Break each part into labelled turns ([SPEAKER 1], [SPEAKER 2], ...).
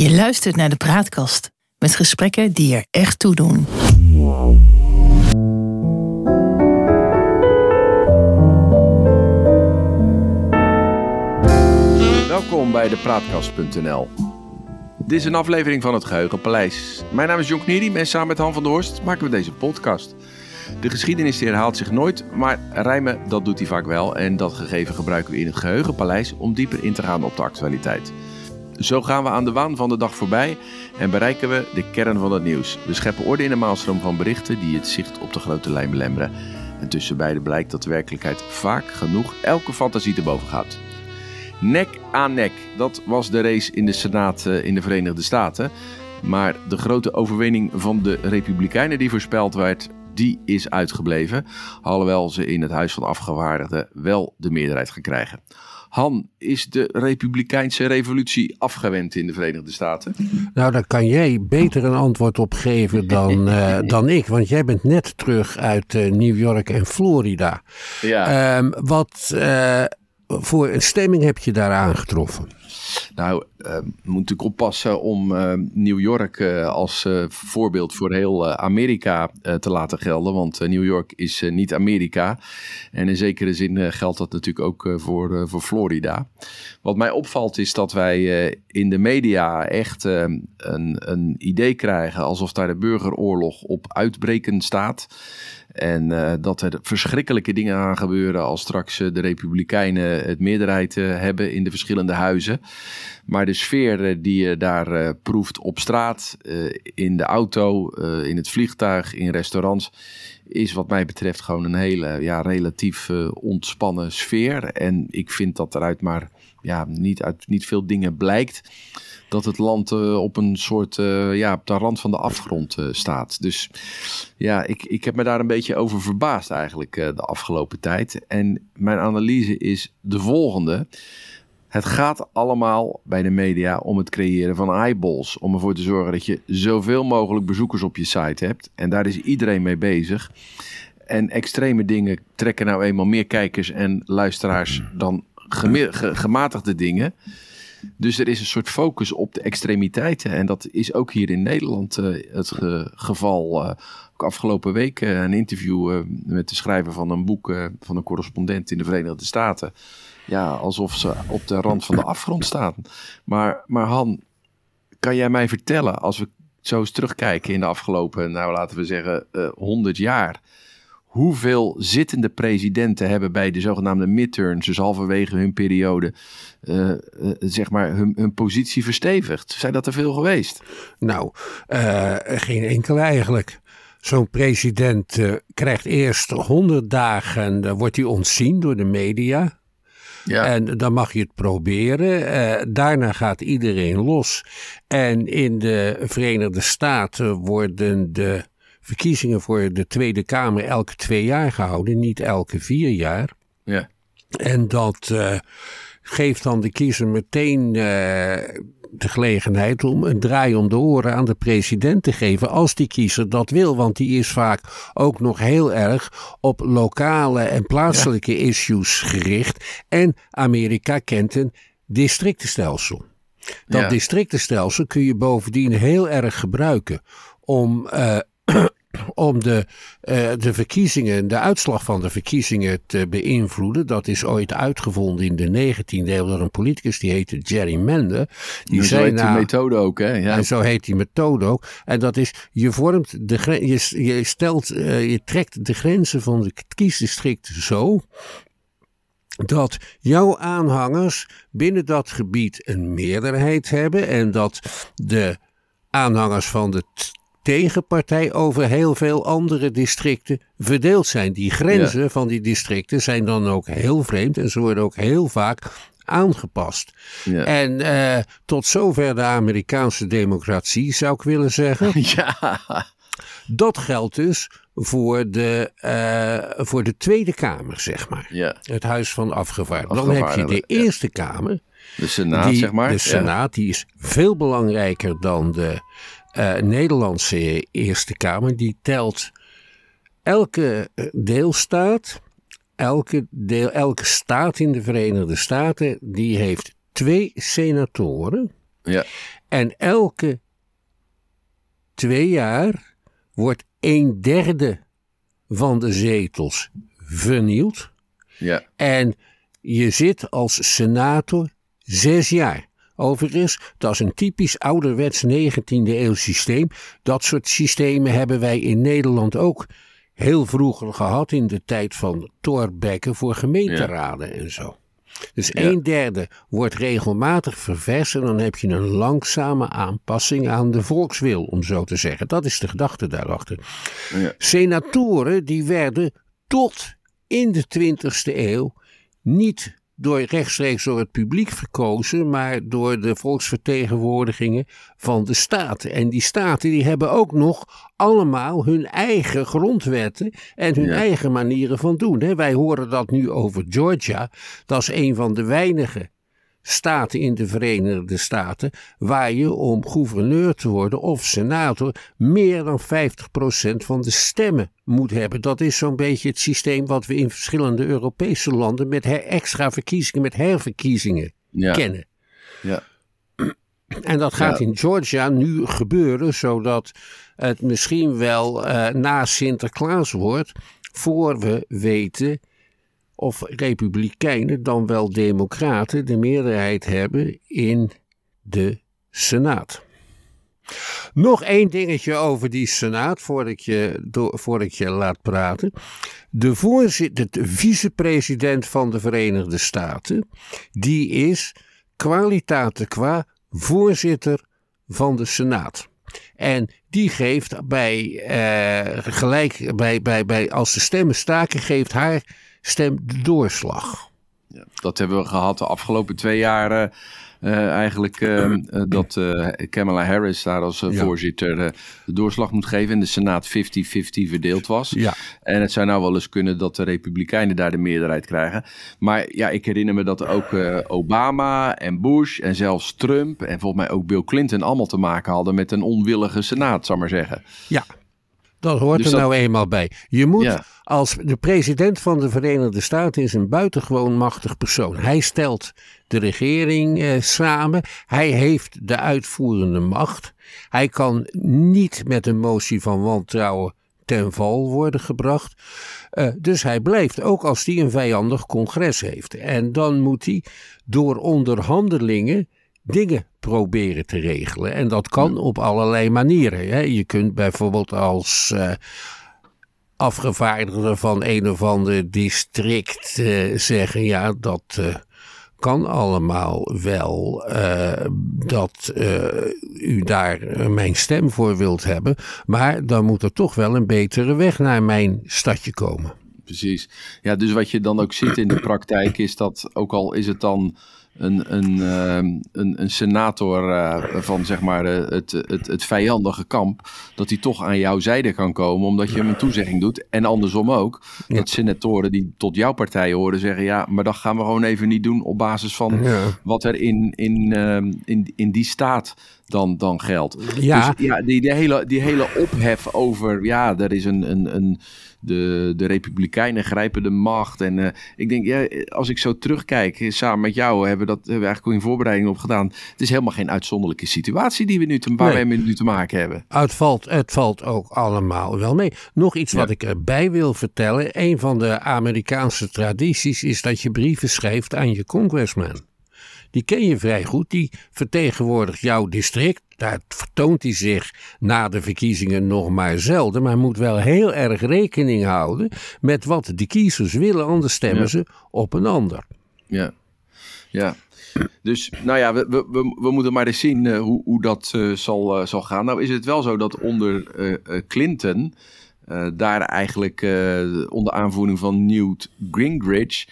[SPEAKER 1] Je luistert naar de Praatkast met gesprekken die er echt toe doen.
[SPEAKER 2] Welkom bij de Praatkast.nl. Dit is een aflevering van het Geheugenpaleis. Mijn naam is Jon Knierim en samen met Han van der Horst maken we deze podcast. De geschiedenis herhaalt zich nooit, maar rijmen dat doet hij vaak wel. En dat gegeven gebruiken we in het Geheugenpaleis om dieper in te gaan op de actualiteit. Zo gaan we aan de waan van de dag voorbij en bereiken we de kern van het nieuws. We scheppen orde in de maalstroom van berichten die het zicht op de grote lijn belemmeren. En tussen beiden blijkt dat de werkelijkheid vaak genoeg elke fantasie te boven gaat. Nek aan nek, dat was de race in de Senaat eh, in de Verenigde Staten. Maar de grote overwinning van de Republikeinen die voorspeld werd, die is uitgebleven. Alhoewel ze in het Huis van Afgevaardigden wel de meerderheid gaan krijgen. Han, is de Republikeinse revolutie afgewend in de Verenigde Staten?
[SPEAKER 3] Nou, daar kan jij beter een antwoord op geven dan, uh, dan ik. Want jij bent net terug uit uh, New York en Florida.
[SPEAKER 2] Ja.
[SPEAKER 3] Um, wat uh, voor een stemming heb je daar aangetroffen?
[SPEAKER 2] Nou, uh, we moeten natuurlijk oppassen om uh, New York uh, als voorbeeld voor heel Amerika te laten gelden. Want New York is niet Amerika. En in zekere zin geldt dat natuurlijk ook voor, voor Florida. Wat mij opvalt is dat wij in de media echt een, een idee krijgen alsof daar de burgeroorlog op uitbreken staat. En uh, dat er verschrikkelijke dingen gaan gebeuren als straks uh, de Republikeinen het meerderheid uh, hebben in de verschillende huizen. Maar de sfeer die je daar proeft op straat, in de auto, in het vliegtuig, in restaurants, is wat mij betreft gewoon een hele ja, relatief ontspannen sfeer. En ik vind dat eruit maar ja, niet uit niet veel dingen blijkt dat het land uh, op een soort, uh, ja, op de rand van de afgrond uh, staat. Dus ja, ik, ik heb me daar een beetje over verbaasd eigenlijk de afgelopen tijd. En mijn analyse is de volgende. Het gaat allemaal bij de media om het creëren van eyeballs. Om ervoor te zorgen dat je zoveel mogelijk bezoekers op je site hebt. En daar is iedereen mee bezig. En extreme dingen trekken nou eenmaal meer kijkers en luisteraars dan gematigde dingen. Dus er is een soort focus op de extremiteiten. En dat is ook hier in Nederland uh, het ge geval. Uh, afgelopen week uh, een interview met de schrijver van een boek van een correspondent in de Verenigde Staten. Ja, alsof ze op de rand van de afgrond staan. Maar, maar Han, kan jij mij vertellen, als we zo eens terugkijken in de afgelopen, nou laten we zeggen, 100 jaar hoeveel zittende presidenten hebben bij de zogenaamde midterms, dus halverwege hun periode, uh, uh, zeg maar hun, hun, positie verstevigd? Zijn dat er veel geweest?
[SPEAKER 3] Nou, uh, geen enkele eigenlijk. Zo'n president krijgt eerst honderd dagen, dan wordt hij ontzien door de media. Ja. En dan mag je het proberen. daarna gaat iedereen los. En in de Verenigde Staten worden de verkiezingen voor de Tweede Kamer elke twee jaar gehouden, niet elke vier jaar.
[SPEAKER 2] Ja.
[SPEAKER 3] En dat uh, geeft dan de kiezer meteen uh, de gelegenheid om een draai om de oren aan de president te geven, als die kiezer dat wil. Want die is vaak ook nog heel erg op lokale en plaatselijke ja. issues gericht. En Amerika kent een districtenstelsel. Dat ja. districtenstelsel kun je bovendien heel erg gebruiken om uh, om de, uh, de verkiezingen, de uitslag van de verkiezingen te beïnvloeden. Dat is ooit uitgevonden in de 19e eeuw door een politicus die heette Jerry Mende.
[SPEAKER 2] Die zo heet die methode ook, hè? Ja.
[SPEAKER 3] En zo heet die methode ook. En dat is, je vormt de je, je stelt, uh, je trekt de grenzen van de kiesdistrict zo dat jouw aanhangers binnen dat gebied een meerderheid hebben en dat de aanhangers van de tegenpartij over heel veel andere districten verdeeld zijn. Die grenzen ja. van die districten zijn dan ook heel vreemd en ze worden ook heel vaak aangepast. Ja. En uh, tot zover de Amerikaanse democratie, zou ik willen zeggen.
[SPEAKER 2] Ja.
[SPEAKER 3] Dat geldt dus voor de, uh, voor de Tweede Kamer, zeg maar.
[SPEAKER 2] Ja.
[SPEAKER 3] Het Huis van Afgevaardigden. Dan heb je de Eerste Kamer.
[SPEAKER 2] De Senaat,
[SPEAKER 3] die,
[SPEAKER 2] zeg maar.
[SPEAKER 3] De Senaat, die is veel belangrijker dan de uh, Nederlandse Eerste Kamer, die telt elke deelstaat, elke, deel, elke staat in de Verenigde Staten, die heeft twee senatoren.
[SPEAKER 2] Ja.
[SPEAKER 3] En elke twee jaar wordt een derde van de zetels vernield.
[SPEAKER 2] Ja.
[SPEAKER 3] En je zit als senator zes jaar. Overigens, dat is een typisch ouderwets 19e eeuw systeem. Dat soort systemen hebben wij in Nederland ook heel vroeger gehad in de tijd van Thorbecke voor gemeenteraden en zo. Dus
[SPEAKER 2] Ja.
[SPEAKER 3] een derde wordt regelmatig ververs en dan heb je een langzame aanpassing aan de volkswil, om zo te zeggen. Dat is de gedachte daarachter.
[SPEAKER 2] Ja.
[SPEAKER 3] Senatoren die werden tot in de 20e eeuw niet door rechtstreeks door het publiek verkozen, maar door de volksvertegenwoordigingen van de staten. En die staten die hebben ook nog allemaal hun eigen grondwetten en hun
[SPEAKER 2] Ja.
[SPEAKER 3] eigen manieren van doen. hè. Wij horen dat nu over Georgia. Dat is een van de weinige staten in de Verenigde Staten waar je om gouverneur te worden of senator meer dan 50% van de stemmen moet hebben. Dat is zo'n beetje het systeem wat we in verschillende Europese landen met extra verkiezingen, met herverkiezingen
[SPEAKER 2] Ja.
[SPEAKER 3] kennen.
[SPEAKER 2] Ja.
[SPEAKER 3] En dat gaat
[SPEAKER 2] Ja.
[SPEAKER 3] in Georgia nu gebeuren, zodat het misschien wel eh, na Sinterklaas wordt, voor we weten of Republikeinen dan wel Democraten de meerderheid hebben in de Senaat. Nog één dingetje over die Senaat, voordat ik je, voordat je laat praten. De, voorzitter, de vicepresident van de Verenigde Staten, die is kwalitate qua voorzitter van de Senaat. En die geeft bij, eh, gelijk, bij, bij, bij, als de stemmen staken, geeft haar stem de doorslag.
[SPEAKER 2] Ja, dat hebben we gehad de afgelopen twee jaar. eh, eigenlijk eh, eh, dat eh, Kamala Harris daar als
[SPEAKER 3] Ja.
[SPEAKER 2] voorzitter de doorslag moet geven en de Senaat 50-50 verdeeld was.
[SPEAKER 3] Ja.
[SPEAKER 2] En het zou nou wel eens kunnen dat de Republikeinen daar de meerderheid krijgen. Maar ja, ik herinner me dat ook Obama en Bush en zelfs Trump en volgens mij ook Bill Clinton allemaal te maken hadden met een onwillige Senaat, zal ik maar zeggen.
[SPEAKER 3] Ja, dat hoort
[SPEAKER 2] Dus
[SPEAKER 3] er
[SPEAKER 2] dat-
[SPEAKER 3] nou eenmaal bij. Je moet
[SPEAKER 2] Ja.
[SPEAKER 3] als de president van de Verenigde Staten is een buitengewoon machtig persoon. Hij stelt de regering eh, samen. Hij heeft de uitvoerende macht. Hij kan niet met een motie van wantrouwen ten val worden gebracht. Eh, dus hij blijft, ook als hij een vijandig congres heeft. En dan moet hij door onderhandelingen dingen proberen te regelen. En dat kan op allerlei manieren. Hè. Je kunt bijvoorbeeld als eh, afgevaardigde van een of ander district eh, zeggen: ja, dat. eh, kan allemaal wel dat u daar mijn stem voor wilt hebben. Maar dan moet er toch wel een betere weg naar mijn stadje komen.
[SPEAKER 2] Precies. Ja, dus wat je dan ook ziet in de praktijk is dat, ook al is het dan een, een, ehm, een, een senator eh, van zeg maar eh, het, het, het vijandige kamp, dat hij toch aan jouw zijde kan komen omdat je hem een toezegging doet. En andersom ook,
[SPEAKER 3] Ja.
[SPEAKER 2] dat senatoren die tot jouw partij horen zeggen, ja, maar dat gaan we gewoon even niet doen op basis van
[SPEAKER 3] Ja.
[SPEAKER 2] wat er in, in, ehm, in, in die staat dan, dan geldt.
[SPEAKER 3] Ja.
[SPEAKER 2] Dus ja, die, die, hele, die hele ophef over, ja, er is een, een, een de, de Republikeinen grijpen de macht. En eh, ik denk, ja, als ik zo terugkijk, eh, samen met jou hebben we dat hebben we eigenlijk in voorbereiding op gedaan. Het is helemaal geen uitzonderlijke situatie die we nu te, waar
[SPEAKER 3] Nee.
[SPEAKER 2] wij nu te maken hebben.
[SPEAKER 3] Het valt, het valt ook allemaal wel mee. Nog iets wat ik erbij wil vertellen. Een van de Amerikaanse tradities is dat je brieven schrijft aan je congressman. Die ken je vrij goed. Die vertegenwoordigt jouw district. Daar vertoont hij zich na de verkiezingen nog maar zelden. Maar moet wel heel erg rekening houden met wat de kiezers willen. Anders stemmen
[SPEAKER 2] Ja.
[SPEAKER 3] ze op een ander.
[SPEAKER 2] Ja, ja. Dus nou ja, we, we, we, moeten maar eens zien eh, hoe, hoe dat eh, zal, eh, zal gaan. Nou is het wel zo dat onder Clinton daar eigenlijk onder aanvoering van Newt Gingrich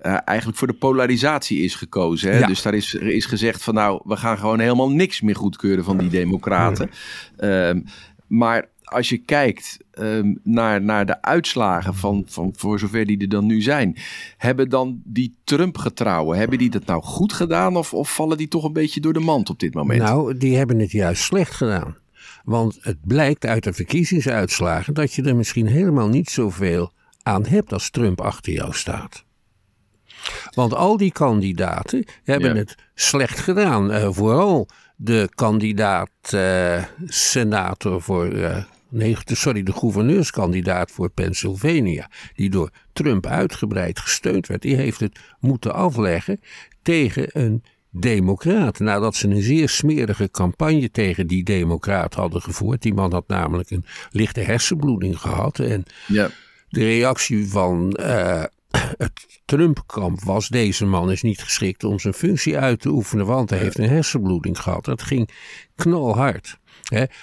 [SPEAKER 2] eh, eigenlijk voor de polarisatie is gekozen. Hè?
[SPEAKER 3] Ja.
[SPEAKER 2] Dus daar is, is gezegd van nou, we gaan gewoon helemaal niks meer goedkeuren van die democraten. Ehm, maar als je kijkt ehm, naar, naar de uitslagen van, van voor zover die er dan nu zijn, hebben dan die Trump-getrouwen, hebben die dat nou goed gedaan of, of vallen die toch een beetje door de mand op dit moment?
[SPEAKER 3] Nou, die hebben het juist slecht gedaan. Want het blijkt uit de verkiezingsuitslagen dat je er misschien helemaal niet zoveel aan hebt als Trump achter jou staat. Want al die kandidaten hebben
[SPEAKER 2] Ja.
[SPEAKER 3] het slecht gedaan. Eh, vooral de kandidaat uh, senator voor. Uh, nee, sorry, de gouverneurskandidaat voor Pennsylvania, die door Trump uitgebreid gesteund werd, die heeft het moeten afleggen tegen een democraat. Nadat ze een zeer smerige campagne tegen die democraat hadden gevoerd. Die man had namelijk een lichte hersenbloeding gehad. En ja. de reactie van uh, het Trump-kamp was: deze man is niet geschikt om zijn functie uit te oefenen, want hij heeft een hersenbloeding gehad. Dat ging knalhard.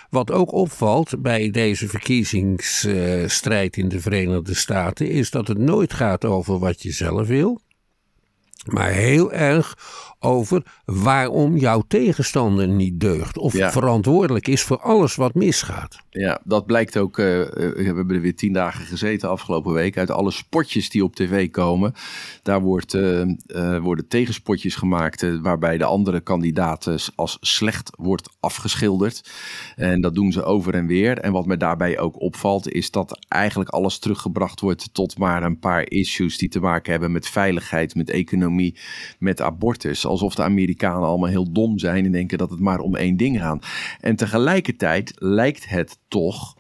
[SPEAKER 3] wat ook opvalt bij deze verkiezingsstrijd in de Verenigde Staten is dat het nooit gaat over wat je zelf wil, maar heel erg over waarom jouw tegenstander niet deugt. Of verantwoordelijk is voor alles wat misgaat.
[SPEAKER 2] Ja, dat blijkt ook. Uh, we hebben er weer tien dagen gezeten afgelopen week. Uit alle spotjes die op tv komen. Daar wordt, uh, worden tegenspotjes gemaakt. waarbij de andere kandidaten als slecht wordt afgeschilderd. En dat doen ze over en weer. En wat me daarbij ook opvalt. Is dat eigenlijk alles teruggebracht wordt. tot maar een paar issues die te maken hebben met veiligheid, met economie, met abortus alsof de Amerikanen allemaal heel dom zijn en denken dat het maar om één ding gaat. En tegelijkertijd lijkt het toch,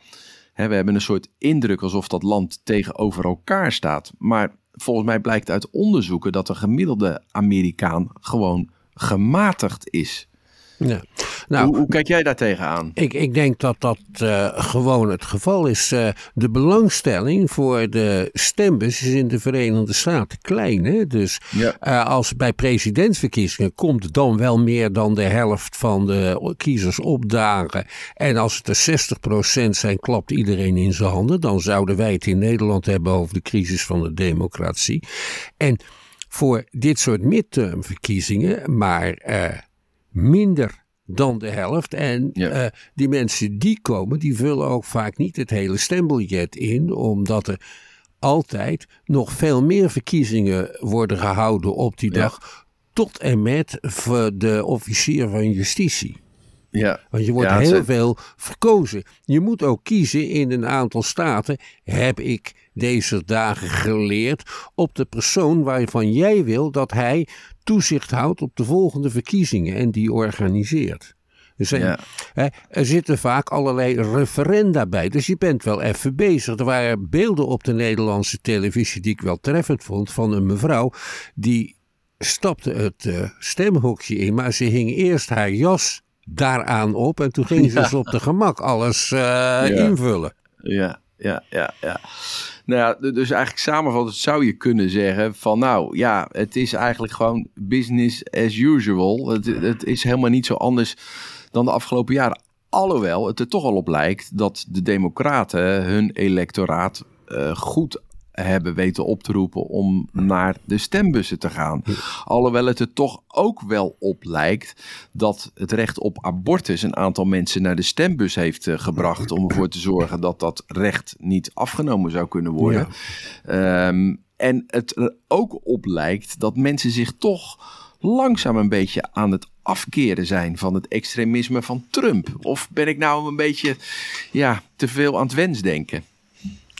[SPEAKER 2] hè, we hebben een soort indruk alsof dat land tegenover elkaar staat. Maar volgens mij blijkt uit onderzoeken dat de gemiddelde Amerikaan gewoon gematigd is.
[SPEAKER 3] Ja.
[SPEAKER 2] Nou, hoe, hoe, kijk jij daar tegenaan?
[SPEAKER 3] Ik, ik denk dat dat uh, gewoon het geval is. Uh, de belangstelling voor de stembus is in de Verenigde Staten klein. Hè? Dus ja. uh, als bij presidentsverkiezingen komt dan wel meer dan de helft van de kiezers opdagen. En als het er 60% zijn, klapt iedereen in zijn handen. Dan zouden wij het in Nederland hebben over de crisis van de democratie. En voor dit soort midtermverkiezingen, maar minder dan de helft. En uh, die mensen die komen, die vullen ook vaak niet het hele stembiljet in, omdat er altijd nog veel meer verkiezingen worden gehouden op die dag. Tot en met de officier van justitie. Ja. Want je wordt heel veel verkozen. Je moet ook kiezen in een aantal staten. Heb ik deze dagen geleerd op de persoon waarvan jij wil dat hij toezicht houdt op de volgende verkiezingen en die organiseert. Dus hè, er zitten vaak allerlei referenda bij. Dus je bent wel even bezig. Er waren beelden op de Nederlandse televisie die ik wel treffend vond. Van een mevrouw die stapte het uh, stemhokje in. Maar ze hing eerst haar jas daaraan op. En toen ging ze dus op de gemak alles uh, invullen.
[SPEAKER 2] Ja, ja, ja, ja. Nou ja, dus eigenlijk samenvattend zou je kunnen zeggen van nou ja, het is eigenlijk gewoon business as usual. Het, het is helemaal niet zo anders dan de afgelopen jaren. Alhoewel het er toch al op lijkt dat de democraten hun electoraat uh, goed hebben weten op te roepen om naar de stembussen te gaan. Alhoewel het er toch ook wel op lijkt dat het recht op abortus een aantal mensen naar de stembus heeft eh, gebracht om ervoor te zorgen dat dat recht niet afgenomen zou kunnen worden. Ehm, en het er ook op lijkt dat mensen zich toch langzaam een beetje aan het afkeren zijn van het extremisme van Trump? Of ben ik nou een beetje ja, te veel aan het wensdenken?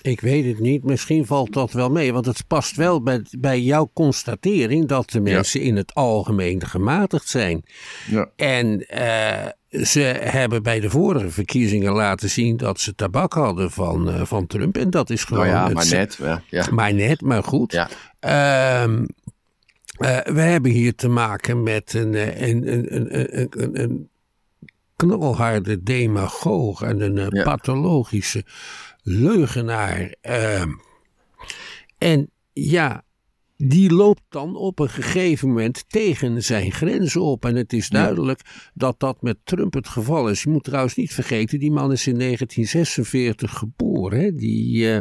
[SPEAKER 3] Ik weet het niet. Misschien valt dat wel mee. Want het past wel bij, bij jouw constatering dat de mensen in het algemeen gematigd zijn. Ja. En uh, ze hebben bij de vorige verkiezingen laten zien dat ze tabak hadden van, uh, van Trump. En dat is gewoon.
[SPEAKER 2] Nou ja, maar net. Ja.
[SPEAKER 3] Maar net, maar goed. Ja. Uh, we hebben hier te maken met een, een, een, een, een, een knalharde demagoog en een ja. pathologische leugenaar. Uh, en ja, die loopt dan op een gegeven moment tegen zijn grenzen op. En het is duidelijk dat dat met Trump het geval is. Je moet trouwens niet vergeten, die man is in 1946 geboren. Hè? Die, uh,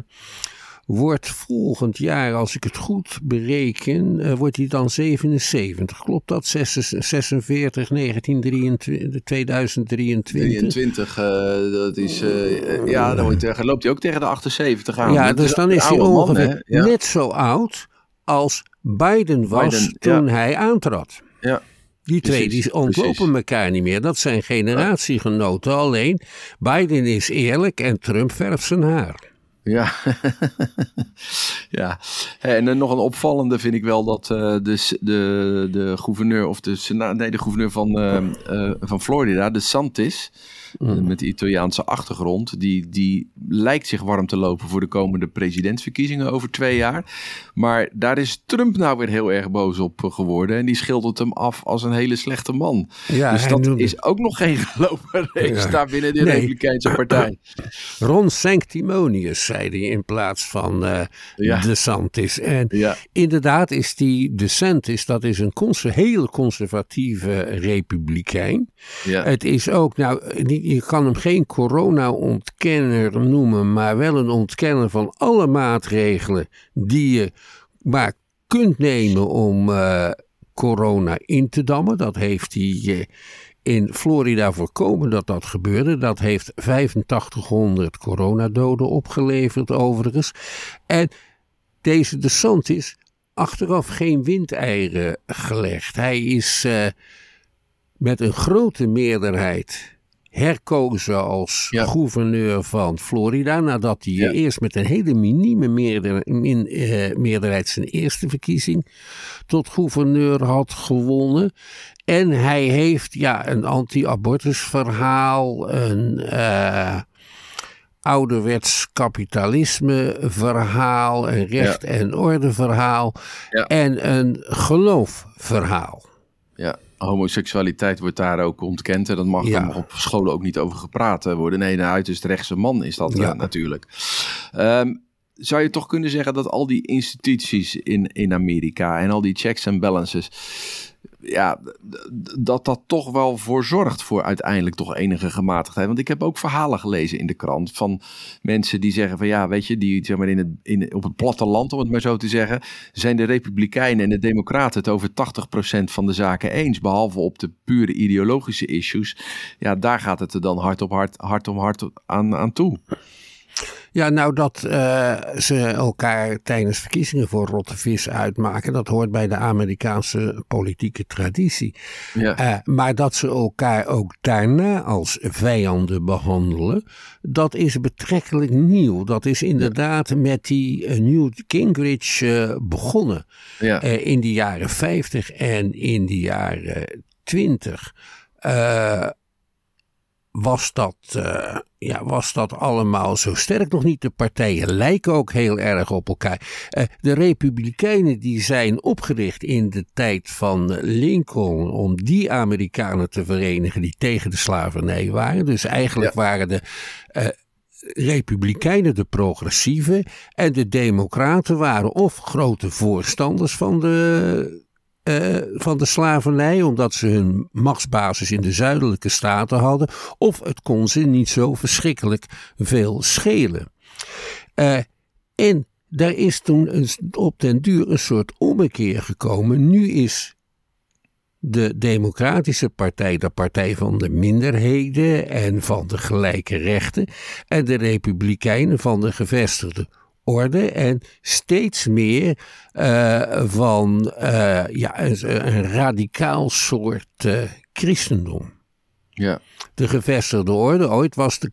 [SPEAKER 3] wordt volgend jaar, als ik het goed bereken, uh, wordt hij dan 77. Klopt dat? 46, 1923, 2023?
[SPEAKER 2] 23, uh, dat is, uh, ja, dan wordt, loopt hij ook tegen de 78 aan.
[SPEAKER 3] Ja, dus dan is hij ongeveer ja. net zo oud als Biden was Biden, toen ja. hij aantrad. Ja. Die twee die ontlopen elkaar niet meer. Dat zijn generatiegenoten. Alleen Biden is eerlijk en Trump verft zijn haar.
[SPEAKER 2] Ja, ja. en dan nog een opvallende vind ik wel dat uh, de, de, de gouverneur of de, nee, de gouverneur van, uh, uh, van Florida, de Santis, mm. met de Italiaanse achtergrond, die, die lijkt zich warm te lopen voor de komende presidentsverkiezingen over twee jaar. Maar daar is Trump nou weer heel erg boos op geworden en die schildert hem af als een hele slechte man. Ja, dus dat is ook nog geen gelopen race ja. daar binnen de nee. Republikeinse partij.
[SPEAKER 3] Ron Sanctimonius zei hij in plaats van uh, ja. DeSantis. En ja. inderdaad is die DeSantis, dat is een cons heel conservatieve republikein. Ja. Het is ook, nou, je kan hem geen corona-ontkenner noemen, maar wel een ontkenner van alle maatregelen die je maar kunt nemen om uh, corona in te dammen. Dat heeft hij uh, in Florida voorkomen dat dat gebeurde. Dat heeft 8500 coronadoden opgeleverd overigens. En deze DeSantis achteraf geen windeieren gelegd. Hij is uh, met een grote meerderheid herkozen als ja. gouverneur van Florida. Nadat hij ja. eerst met een hele minieme meerder, min, uh, meerderheid zijn eerste verkiezing tot gouverneur had gewonnen. En hij heeft ja, een anti-abortus verhaal, een uh, ouderwets kapitalisme verhaal, een recht en orde verhaal en een geloof verhaal.
[SPEAKER 2] Ja, homoseksualiteit wordt daar ook ontkend. En dat mag ja. op scholen ook niet over gepraat worden. Nee, een uiterst rechtse man is dat ja. uh, natuurlijk. Um, zou je toch kunnen zeggen dat al die instituties in, in Amerika en al die checks en balances ja, dat dat toch wel voor zorgt voor uiteindelijk toch enige gematigdheid. Want ik heb ook verhalen gelezen in de krant van mensen die zeggen van ja, weet je, die zeg maar in het, in, op het platteland, om het maar zo te zeggen, zijn de Republikeinen en de Democraten het over 80% van de zaken eens. Behalve op de pure ideologische issues. Ja, daar gaat het er dan hard op hard, om hard aan, aan toe.
[SPEAKER 3] Ja, nou dat uh, ze elkaar tijdens verkiezingen voor rotte vis uitmaken, dat hoort bij de Amerikaanse politieke traditie. Ja. Uh, maar dat ze elkaar ook daarna als vijanden behandelen, dat is betrekkelijk nieuw. Dat is inderdaad met die uh, Newt Gingrich begonnen ja. in de jaren 50 en in de jaren 20 was dat, uh, ja, was dat allemaal zo sterk nog niet. De partijen lijken ook heel erg op elkaar. Uh, de Republikeinen die zijn opgericht in de tijd van Lincoln om die Amerikanen te verenigen die tegen de slavernij waren. Dus eigenlijk ja. waren de uh, Republikeinen de progressieven en de Democraten waren of grote voorstanders van de uh, van de slavernij, omdat ze hun machtsbasis in de zuidelijke staten hadden, of het kon ze niet zo verschrikkelijk veel schelen. Uh, en daar is toen op den duur een soort ommekeer gekomen. Nu is de Democratische Partij de partij van de minderheden en van de gelijke rechten, en de Republikeinen van de gevestigde orde en steeds meer uh, van uh, ja, een, een, radicaal soort uh, christendom. Ja. De gevestigde orde, ooit was de,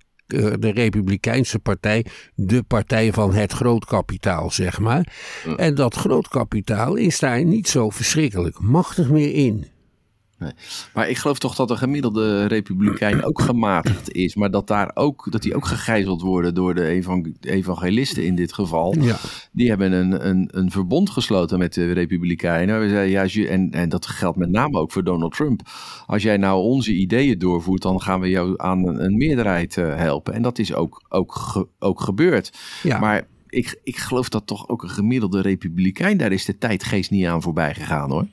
[SPEAKER 3] de Republikeinse Partij de partij van het grootkapitaal, zeg maar. En dat grootkapitaal is daar niet zo verschrikkelijk machtig meer in.
[SPEAKER 2] Maar ik geloof toch dat de gemiddelde republikein ook gematigd is. Maar dat, daar ook, dat die ook gegijzeld worden door de evangelisten in dit geval. Ja. Die hebben een, een, een verbond gesloten met de republikeinen. We zeiden, ja, en, en dat geldt met name ook voor Donald Trump. Als jij nou onze ideeën doorvoert, dan gaan we jou aan een, een meerderheid uh, helpen. En dat is ook, ook, ge, ook gebeurd. Ja. Maar ik, ik geloof dat toch ook een gemiddelde republikein, daar is de tijdgeest niet aan voorbij gegaan hoor.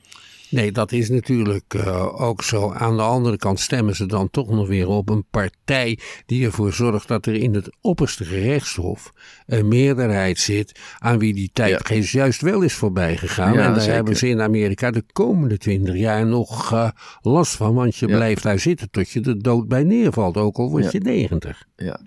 [SPEAKER 3] Nee, dat is natuurlijk uh, ook zo. Aan de andere kant stemmen ze dan toch nog weer op een partij die ervoor zorgt dat er in het opperste gerechtshof een meerderheid zit aan wie die tijdgeest ja. juist wel is voorbij gegaan. Ja, en daar zeker. hebben ze in Amerika de komende twintig jaar nog uh, last van, want je ja. blijft daar zitten tot je de dood bij neervalt, ook al word je negentig.
[SPEAKER 2] Ja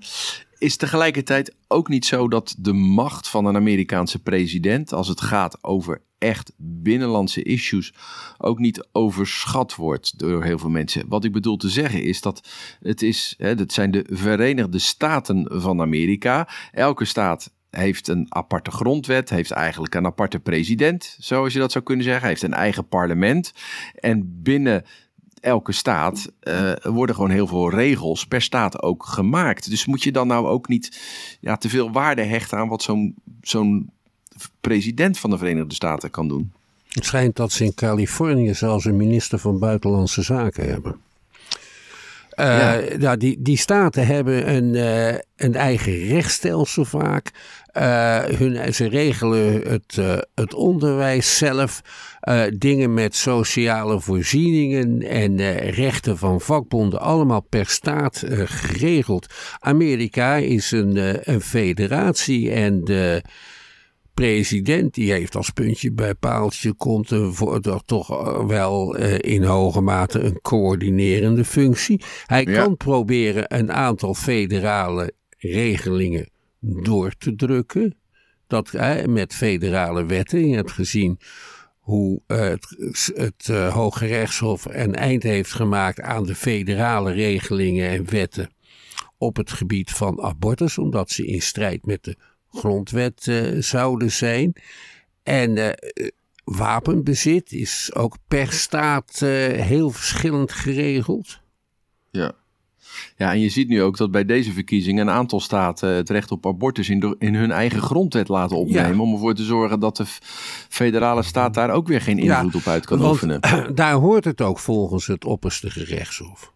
[SPEAKER 2] is tegelijkertijd ook niet zo dat de macht van een Amerikaanse president, als het gaat over echt binnenlandse issues, ook niet overschat wordt door heel veel mensen. Wat ik bedoel te zeggen is dat het is, hè, dat zijn de Verenigde Staten van Amerika. Elke staat heeft een aparte grondwet, heeft eigenlijk een aparte president, zoals je dat zou kunnen zeggen. Heeft een eigen parlement. En binnen elke staat uh, worden gewoon heel veel regels per staat ook gemaakt. Dus moet je dan nou ook niet ja, te veel waarde hechten aan wat zo'n zo'n president van de Verenigde Staten kan doen?
[SPEAKER 3] Het schijnt dat ze in Californië zelfs een minister van Buitenlandse Zaken hebben. Uh, ja. Nou, die, die staten hebben een, uh, een eigen rechtsstelsel vaak. Uh, hun, ze regelen het, het onderwijs zelf. dingen met sociale voorzieningen en rechten van vakbonden, allemaal per staat geregeld. Amerika is een, een federatie en de president die heeft als puntje bij paaltje komt voor toch wel in hoge mate een coördinerende functie. Hij ja. kan proberen een aantal federale regelingen door te drukken. Dat met federale wetten. Je hebt gezien hoe het, het uh, Hoge Rechtshof een eind heeft gemaakt aan de federale regelingen en wetten op het gebied van abortus, omdat ze in strijd met de grondwet uh, zouden zijn. En uh, wapenbezit is ook per staat uh, heel verschillend geregeld.
[SPEAKER 2] Ja. Ja, en je ziet nu ook dat bij deze verkiezingen een aantal staten het recht op abortus in, de, in hun eigen grondwet laten opnemen. Ja. Om ervoor te zorgen dat de federale staat daar ook weer geen invloed ja, op uit kan
[SPEAKER 3] want,
[SPEAKER 2] oefenen.
[SPEAKER 3] Daar hoort het ook volgens het opperste gerechtshof.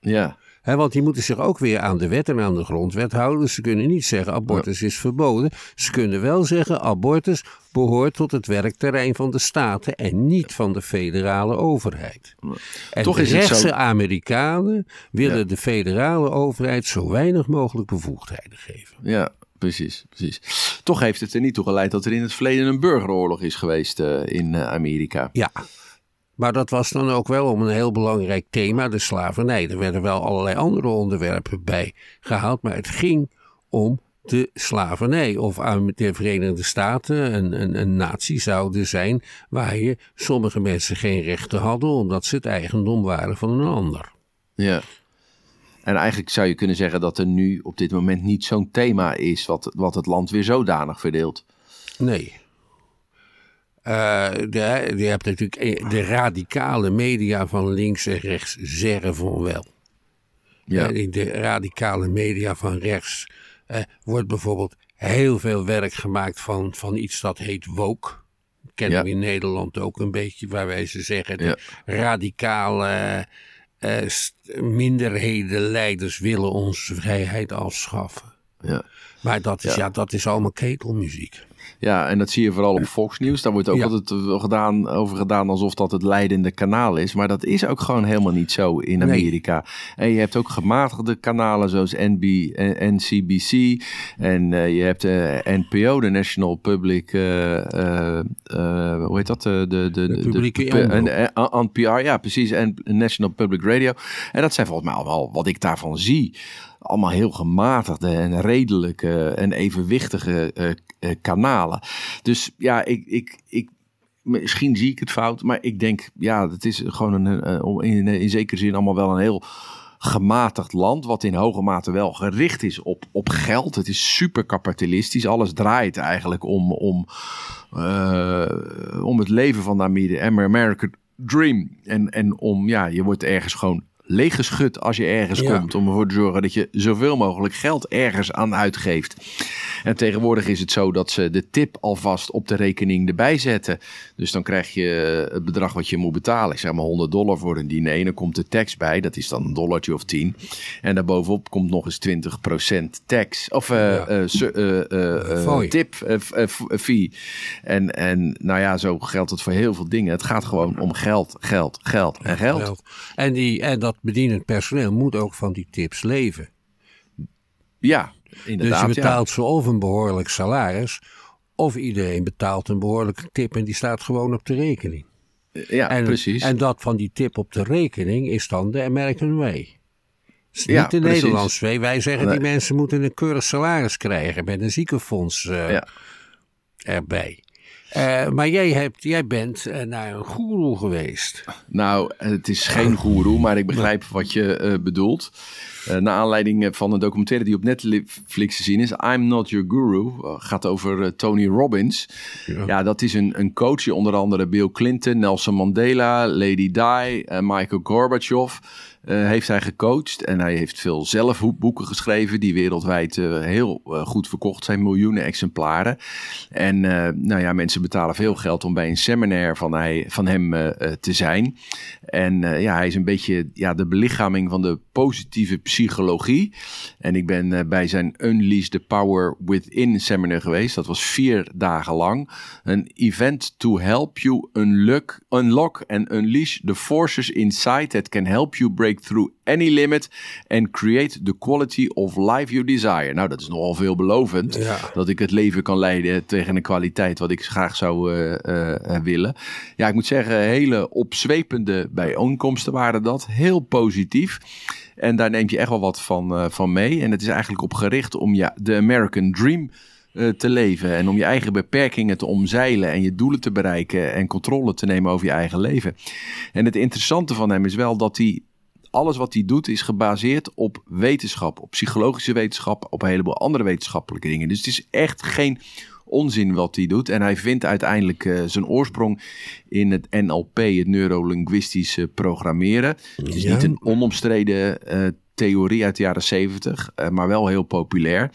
[SPEAKER 2] Ja.
[SPEAKER 3] He, want die moeten zich ook weer aan de wet en aan de grondwet houden. Ze kunnen niet zeggen abortus is verboden. Ze kunnen wel zeggen abortus behoort tot het werkterrein van de staten en niet van de federale overheid. En
[SPEAKER 2] Toch
[SPEAKER 3] de
[SPEAKER 2] is
[SPEAKER 3] rechtse
[SPEAKER 2] zo-
[SPEAKER 3] Amerikanen willen
[SPEAKER 2] Ja.
[SPEAKER 3] de federale overheid zo weinig mogelijk bevoegdheden geven.
[SPEAKER 2] Ja, precies, precies. Toch heeft het er niet toe geleid dat er in het verleden een burgeroorlog is geweest eh, in eh, Amerika.
[SPEAKER 3] Ja. Maar dat was dan ook wel om een heel belangrijk thema, de slavernij. Er werden wel allerlei andere onderwerpen bij gehaald, maar het ging om de slavernij. Of aan de Verenigde Staten een, een, een natie zouden zijn waar je sommige mensen geen rechten hadden omdat ze het eigendom waren van een ander.
[SPEAKER 2] Ja. En eigenlijk zou je kunnen zeggen dat er nu op dit moment niet zo'n thema is wat, wat het land weer zodanig verdeelt.
[SPEAKER 3] Nee. Eh, de, je hebt natuurlijk eh, de radicale media van links en rechts zeggen van wel.
[SPEAKER 2] Ja.
[SPEAKER 3] Eh, In de radicale media van rechts wordt bijvoorbeeld heel veel werk gemaakt van, van iets dat heet woke. Dat kennen
[SPEAKER 2] Ja.
[SPEAKER 3] we in Nederland ook een beetje, waarbij ze zeggen de
[SPEAKER 2] Ja.
[SPEAKER 3] radicale eh, st- minderhedenleiders willen onze vrijheid afschaffen.
[SPEAKER 2] Ja.
[SPEAKER 3] Maar dat is,
[SPEAKER 2] Ja.
[SPEAKER 3] ja. dat is allemaal ketelmuziek.
[SPEAKER 2] Ja, en dat zie je vooral op Fox News. Daar wordt ook
[SPEAKER 3] Ja.
[SPEAKER 2] altijd gedaan, over gedaan alsof dat het leidende kanaal is. Maar dat is ook gewoon helemaal niet zo in
[SPEAKER 3] Nee.
[SPEAKER 2] Amerika. En je hebt ook gematigde kanalen zoals NB, eh, NCBC. En eh, je hebt de NPO, de National Public... eh, eh, eh, hoe heet dat? De, de, de, de,
[SPEAKER 3] publieke
[SPEAKER 2] eh, NPR, ja precies. En National Public Radio. En dat zijn volgens mij allemaal, wat ik daarvan zie... allemaal heel gematigde en redelijke en evenwichtige eh, eh, kanalen. Dus ja, ik, ik, ik, misschien zie ik het fout, maar ik denk, ja, het is gewoon een, eh, in, in zekere zin allemaal wel een heel gematigd land, wat in hoge mate wel gericht is op, op geld. Het is super kapitalistisch. Alles draait eigenlijk om, om, om het leven van de Ameri- American Dream. En, en om, ja, je wordt ergens gewoon leeggeschud als je ergens
[SPEAKER 3] Ja.
[SPEAKER 2] komt. Om ervoor te zorgen dat je zoveel mogelijk geld ergens aan uitgeeft. En tegenwoordig is het zo dat ze de tip alvast op de rekening erbij zetten. Dus dan krijg je het bedrag wat je moet betalen. Ik zeg maar 100 dollar voor een diner. En dan komt de tax bij. Dat is dan een dollartje of 10. En daarbovenop komt nog eens 20% tax. Of
[SPEAKER 3] Ja. Fooi.
[SPEAKER 2] tip, fee. En, en nou ja, zo geldt het voor heel veel dingen. Het gaat gewoon om geld, geld, geld en geld.
[SPEAKER 3] Geld. En, die, en dat bedienend personeel moet ook van die tips leven.
[SPEAKER 2] Ja,
[SPEAKER 3] Dus
[SPEAKER 2] inderdaad.
[SPEAKER 3] je
[SPEAKER 2] ja.
[SPEAKER 3] betaalt ze of een behoorlijk salaris, of iedereen betaalt een behoorlijke tip en die staat gewoon op de rekening.
[SPEAKER 2] Ja,
[SPEAKER 3] En,
[SPEAKER 2] precies.
[SPEAKER 3] en dat van die tip op de rekening is dan de American Way.
[SPEAKER 2] Ja,
[SPEAKER 3] niet de
[SPEAKER 2] precies.
[SPEAKER 3] Nederlandse way. Wij zeggen
[SPEAKER 2] Nee.
[SPEAKER 3] die mensen moeten een keurig salaris krijgen met een ziekenfonds eh,
[SPEAKER 2] Ja.
[SPEAKER 3] erbij. Uh, maar jij, hebt, jij bent uh, naar een goeroe geweest.
[SPEAKER 2] Nou, het is geen goeroe, maar ik begrijp wat je uh, bedoelt. naar aanleiding van een documentaire die op Netflix te zien is. I'm Not Your Guru. gaat over Tony Robbins. Ja. ja. dat is een, een coach die onder andere Bill Clinton, Nelson Mandela, Lady Di, Michael Gorbachev uh, heeft hij gecoacht. En hij heeft veel zelf boeken geschreven die wereldwijd uh, heel uh, goed verkocht zijn. Miljoenen exemplaren. En nou ja, mensen betalen veel geld om bij een seminar van, hij, van hem te zijn. En ja, hij is een beetje ja, de belichaming van de positieve psychologie. En ik ben bij zijn Unleash the Power Within seminar geweest. Dat was vier dagen lang. Een event to help you unlock, unlock and unleash the forces inside that can help you break through any limit and create the quality of life you desire. Nou, dat is nogal veelbelovend. Dat ik het leven kan leiden tegen een kwaliteit wat ik graag zou uh, uh, willen. Ja, ik moet zeggen, hele opzwepende bijeenkomsten waren dat. Heel positief. En daar neemt je echt wel wat van, uh, van mee. En het is eigenlijk op gericht om ja, de American Dream te leven. En om je eigen beperkingen te omzeilen en je doelen te bereiken en controle te nemen over je eigen leven. En het interessante van hem is wel dat hij alles wat hij doet is gebaseerd op wetenschap, op psychologische wetenschap, op een heleboel andere wetenschappelijke dingen. Dus het is echt geen onzin wat hij doet. En hij vindt uiteindelijk uh, zijn oorsprong in het NLP, het neurolinguistische programmeren. Het is niet een onomstreden uh, theorie uit de jaren 70, uh, maar wel heel populair.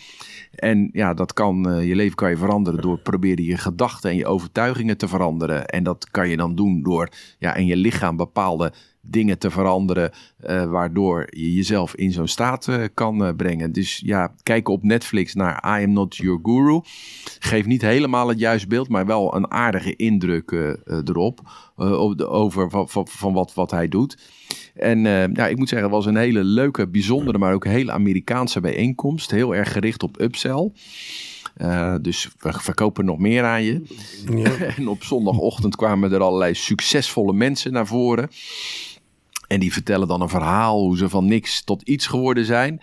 [SPEAKER 2] En ja, dat kan, je leven kan je veranderen door proberen je gedachten en je overtuigingen te veranderen. En dat kan je dan doen door ja, in je lichaam bepaalde dingen te veranderen, uh, waardoor je jezelf in zo'n staat uh, kan uh, brengen. Dus ja, kijken op Netflix naar I Am Not Your Guru. Geeft niet helemaal het juiste beeld, maar wel een aardige indruk erop. over van, van, van, wat, wat hij doet. En ja, ik moet zeggen, het was een hele leuke, bijzondere, maar ook hele Amerikaanse bijeenkomst. Heel erg gericht op upsell. Uh, dus we verkopen nog meer aan je. Ja. en op zondagochtend kwamen er allerlei succesvolle mensen naar voren. En die vertellen dan een verhaal hoe ze van niks tot iets geworden zijn.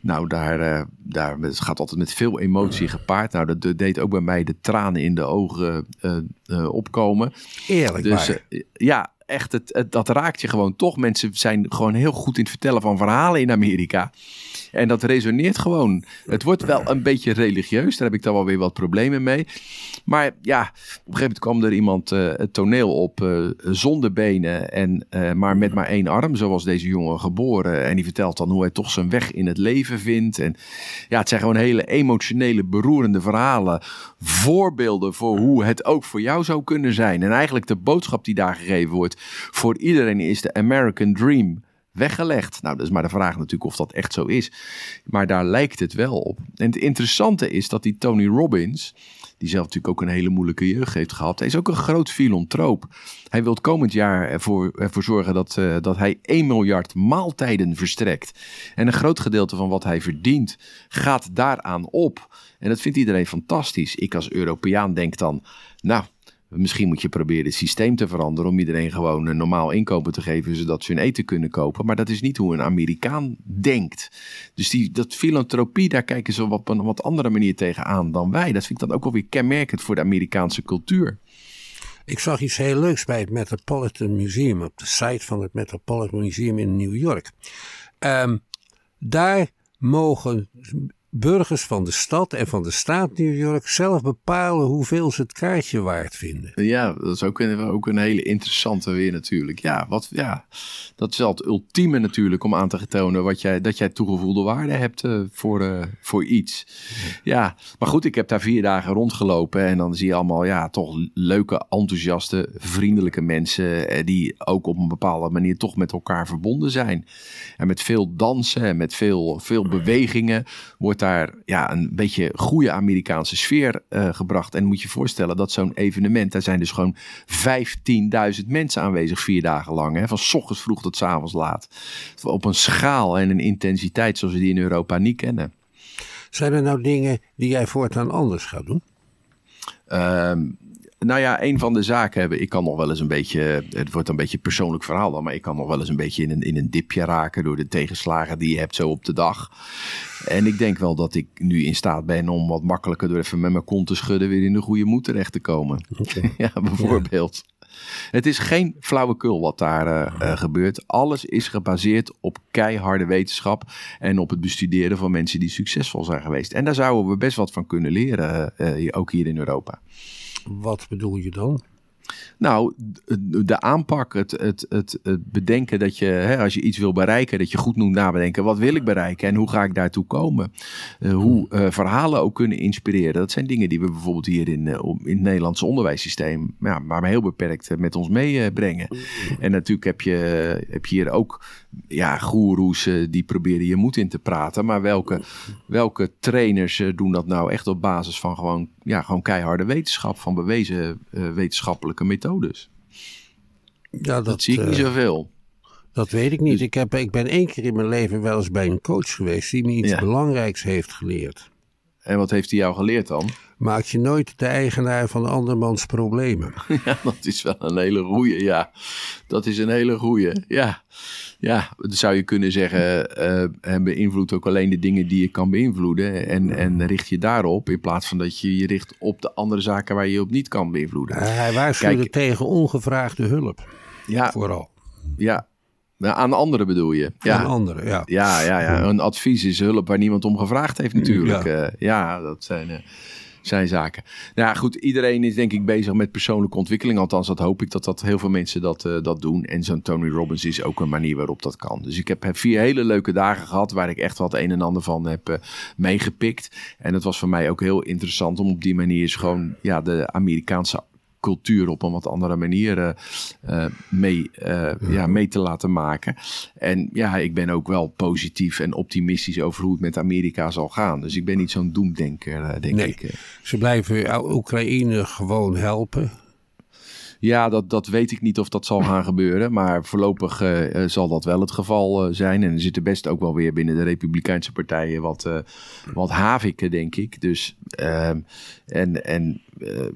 [SPEAKER 2] Nou, daar, uh, daar het gaat altijd met veel emotie gepaard. Nou, dat, deed ook bij mij de tranen in de ogen uh, uh, opkomen.
[SPEAKER 3] Eerlijk dus,
[SPEAKER 2] ja, echt, het, het, dat raakt je gewoon toch. Mensen zijn gewoon heel goed in het vertellen van verhalen in Amerika. En dat resoneert gewoon. Het wordt wel een beetje religieus. Daar heb ik dan wel weer wat problemen mee. Maar ja, op een gegeven moment kwam er iemand uh, het toneel op uh, zonder benen. En, uh, maar met maar één arm. Zoals deze jongen geboren. En die vertelt dan hoe hij toch zijn weg in het leven vindt. En ja, het zijn gewoon hele emotionele, beroerende verhalen. Voorbeelden voor hoe het ook voor jou zou kunnen zijn. En eigenlijk de boodschap die daar gegeven wordt. Voor iedereen is de American Dream weggelegd. Nou, dat is maar de vraag natuurlijk of dat echt zo is. Maar daar lijkt het wel op. En het interessante is dat die Tony Robbins, die zelf natuurlijk ook een hele moeilijke jeugd heeft gehad, hij is ook een groot filantroop. Hij wil komend jaar ervoor, ervoor zorgen dat, uh, dat hij 1 miljard maaltijden verstrekt. En een groot gedeelte van wat hij verdient gaat daaraan op. En dat vindt iedereen fantastisch. Ik als Europeaan denk dan, nou, Misschien moet je proberen het systeem te veranderen om iedereen gewoon een normaal inkomen te geven, zodat ze hun eten kunnen kopen. Maar dat is niet hoe een Amerikaan denkt. Dus die, dat filantropie, daar kijken ze op een wat andere manier tegenaan dan wij. Dat vind ik dan ook wel weer kenmerkend voor de Amerikaanse cultuur.
[SPEAKER 3] Ik zag iets heel leuks bij het Metropolitan Museum, op de site van het Metropolitan Museum in New York. Um, daar mogen burgers van de stad en van de staat New York zelf bepalen hoeveel ze het kaartje waard vinden.
[SPEAKER 2] Ja, dat is ook een, ook een hele interessante weer natuurlijk. Ja, wat, ja, dat is wel het ultieme natuurlijk om aan te tonen wat jij, dat jij toegevoegde waarde hebt uh, voor, uh, voor iets. Ja, maar goed, ik heb daar vier dagen rondgelopen en dan zie je allemaal ja, toch leuke, enthousiaste, vriendelijke mensen uh, die ook op een bepaalde manier toch met elkaar verbonden zijn. En met veel dansen en met veel, veel bewegingen wordt daar ja, een beetje goede Amerikaanse sfeer uh, gebracht. En moet je je voorstellen dat zo'n evenement, daar zijn dus gewoon 15.000 mensen aanwezig vier dagen lang. Hè, van s ochtends vroeg tot s avonds laat. Op een schaal en een intensiteit zoals we die in Europa niet kennen.
[SPEAKER 3] Zijn er nou dingen die jij voortaan anders gaat doen?
[SPEAKER 2] Uh, Nou ja, een van de zaken hebben. Ik kan nog wel eens een beetje. Het wordt een beetje een persoonlijk verhaal dan. Maar ik kan nog wel eens een beetje in een, in een dipje raken. door de tegenslagen die je hebt zo op de dag. En ik denk wel dat ik nu in staat ben om wat makkelijker. door even met mijn kont te schudden. weer in de goede moed terecht te komen. ja, bijvoorbeeld. Het is geen flauwekul wat daar uh, uh, gebeurt. Alles is gebaseerd op keiharde wetenschap en op het bestuderen van mensen die succesvol zijn geweest. En daar zouden we best wat van kunnen leren, uh, ook hier in Europa.
[SPEAKER 3] Wat bedoel je dan?
[SPEAKER 2] Nou, de aanpak, het, het, het, het bedenken dat je, hè, als je iets wil bereiken, dat je goed moet nadenken. Wat wil ik bereiken en hoe ga ik daartoe komen? Uh, hoe uh, verhalen ook kunnen inspireren. Dat zijn dingen die we bijvoorbeeld hier in, uh, in het Nederlandse onderwijssysteem, ja, maar heel beperkt met ons meebrengen. En natuurlijk heb je, heb je hier ook ja, goeroes die proberen je moed in te praten. Maar welke, welke trainers doen dat nou echt op basis van gewoon, ja, gewoon keiharde wetenschap, van bewezen wetenschappelijke methodes?
[SPEAKER 3] Ja, dat,
[SPEAKER 2] dat zie ik niet zoveel.
[SPEAKER 3] Dat weet ik niet. Ik, heb, ik ben één keer in mijn leven wel eens bij een coach geweest die me iets ja. belangrijks heeft geleerd.
[SPEAKER 2] En wat heeft hij jou geleerd dan?
[SPEAKER 3] Maak je nooit de eigenaar van andermans problemen.
[SPEAKER 2] Ja, dat is wel een hele goeie, ja. Dat is een hele goeie, ja. Ja, dan zou je kunnen zeggen, uh, beïnvloed ook alleen de dingen die je kan beïnvloeden. En, en richt je daarop, in plaats van dat je je richt op de andere zaken waar je je op niet kan beïnvloeden.
[SPEAKER 3] Hij waarschuwde Kijk, tegen ongevraagde hulp,
[SPEAKER 2] ja,
[SPEAKER 3] vooral.
[SPEAKER 2] Ja, aan anderen bedoel je? Ja.
[SPEAKER 3] Aan anderen, ja.
[SPEAKER 2] Ja, ja, ja. Een advies is hulp waar niemand om gevraagd heeft natuurlijk. Ja, uh, ja dat zijn, uh, zijn zaken. Nou ja, goed. Iedereen is denk ik bezig met persoonlijke ontwikkeling. Althans, dat hoop ik dat, dat heel veel mensen dat, uh, dat doen. En zo'n Tony Robbins is ook een manier waarop dat kan. Dus ik heb vier hele leuke dagen gehad waar ik echt wat een en ander van heb meegepikt. En het was voor mij ook heel interessant om op die manier eens gewoon ja, de Amerikaanse cultuur op een wat andere manier uh, mee, uh, ja, mee te laten maken. En ja, ik ben ook wel positief en optimistisch over hoe het met Amerika zal gaan. Dus ik ben niet zo'n doemdenker, denk
[SPEAKER 3] nee,
[SPEAKER 2] ik.
[SPEAKER 3] Ze blijven Oekraïne gewoon helpen.
[SPEAKER 2] Ja, dat, dat weet ik niet of dat zal gaan gebeuren. Maar voorlopig uh, zal dat wel het geval uh, zijn. En er zitten best ook wel weer binnen de Republikeinse partijen wat, uh, wat haviken, denk ik. Dus ehm, en, en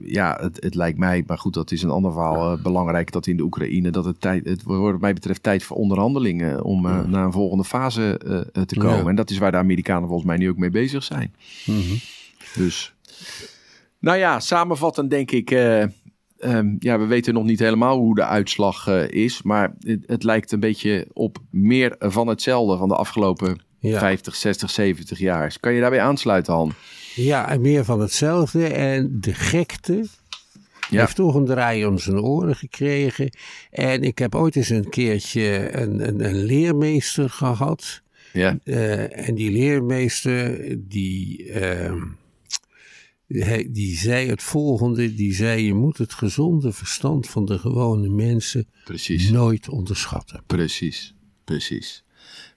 [SPEAKER 2] ja, het, het lijkt mij, maar goed, dat is een ander verhaal. belangrijk dat in de Oekraïne dat het tijd, het wordt wat mij betreft tijd voor onderhandelingen om naar een volgende fase te komen. Ja. En dat is waar de Amerikanen volgens mij nu ook mee bezig zijn.
[SPEAKER 3] Mm -hmm.
[SPEAKER 2] Dus. Nou ja, samenvattend denk ik. Um, ja, we weten nog niet helemaal hoe de uitslag uh, is. Maar het, het, lijkt een beetje op meer van hetzelfde van de afgelopen ja. 50, 60, 70 jaar. Kan je daarbij aansluiten, Han?
[SPEAKER 3] Ja, en meer van hetzelfde. En de gekte ja. heeft toch een draai om zijn oren gekregen. En ik heb ooit eens een keertje een, een, een leermeester gehad.
[SPEAKER 2] Ja.
[SPEAKER 3] Uh, en die leermeester, die... Uh, die zei het volgende, die zei je moet het gezonde verstand van de gewone mensen
[SPEAKER 2] precies.
[SPEAKER 3] nooit onderschatten.
[SPEAKER 2] Precies, precies,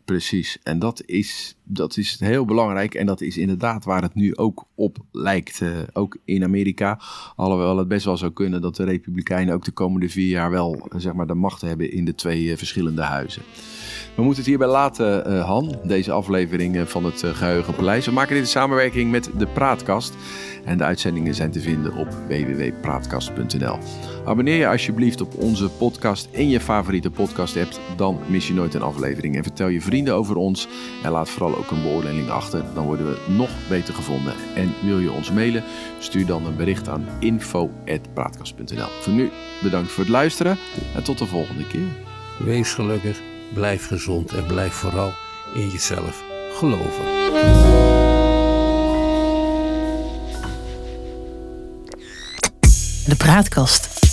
[SPEAKER 2] precies. En dat is, dat is heel belangrijk en dat is inderdaad waar het nu ook op lijkt. Uh, ook in Amerika, alhoewel het best wel zou kunnen dat de Republikeinen ook de komende vier jaar wel zeg maar, de macht hebben in de twee uh, verschillende huizen. We moeten het hierbij laten, Han, deze aflevering van het Geheugenpaleis. We maken dit in samenwerking met de Praatkast. En de uitzendingen zijn te vinden op www.praatkast.nl. Abonneer je alsjeblieft op onze podcast in je favoriete podcast app. Dan mis je nooit een aflevering. En vertel je vrienden over ons. En laat vooral ook een beoordeling achter. Dan worden we nog beter gevonden. En wil je ons mailen? Stuur dan een bericht aan info.praatkast.nl. Voor nu bedankt voor het luisteren. En tot de volgende keer.
[SPEAKER 3] Wees gelukkig, blijf gezond en blijf vooral in jezelf geloven.
[SPEAKER 1] De Praatkast.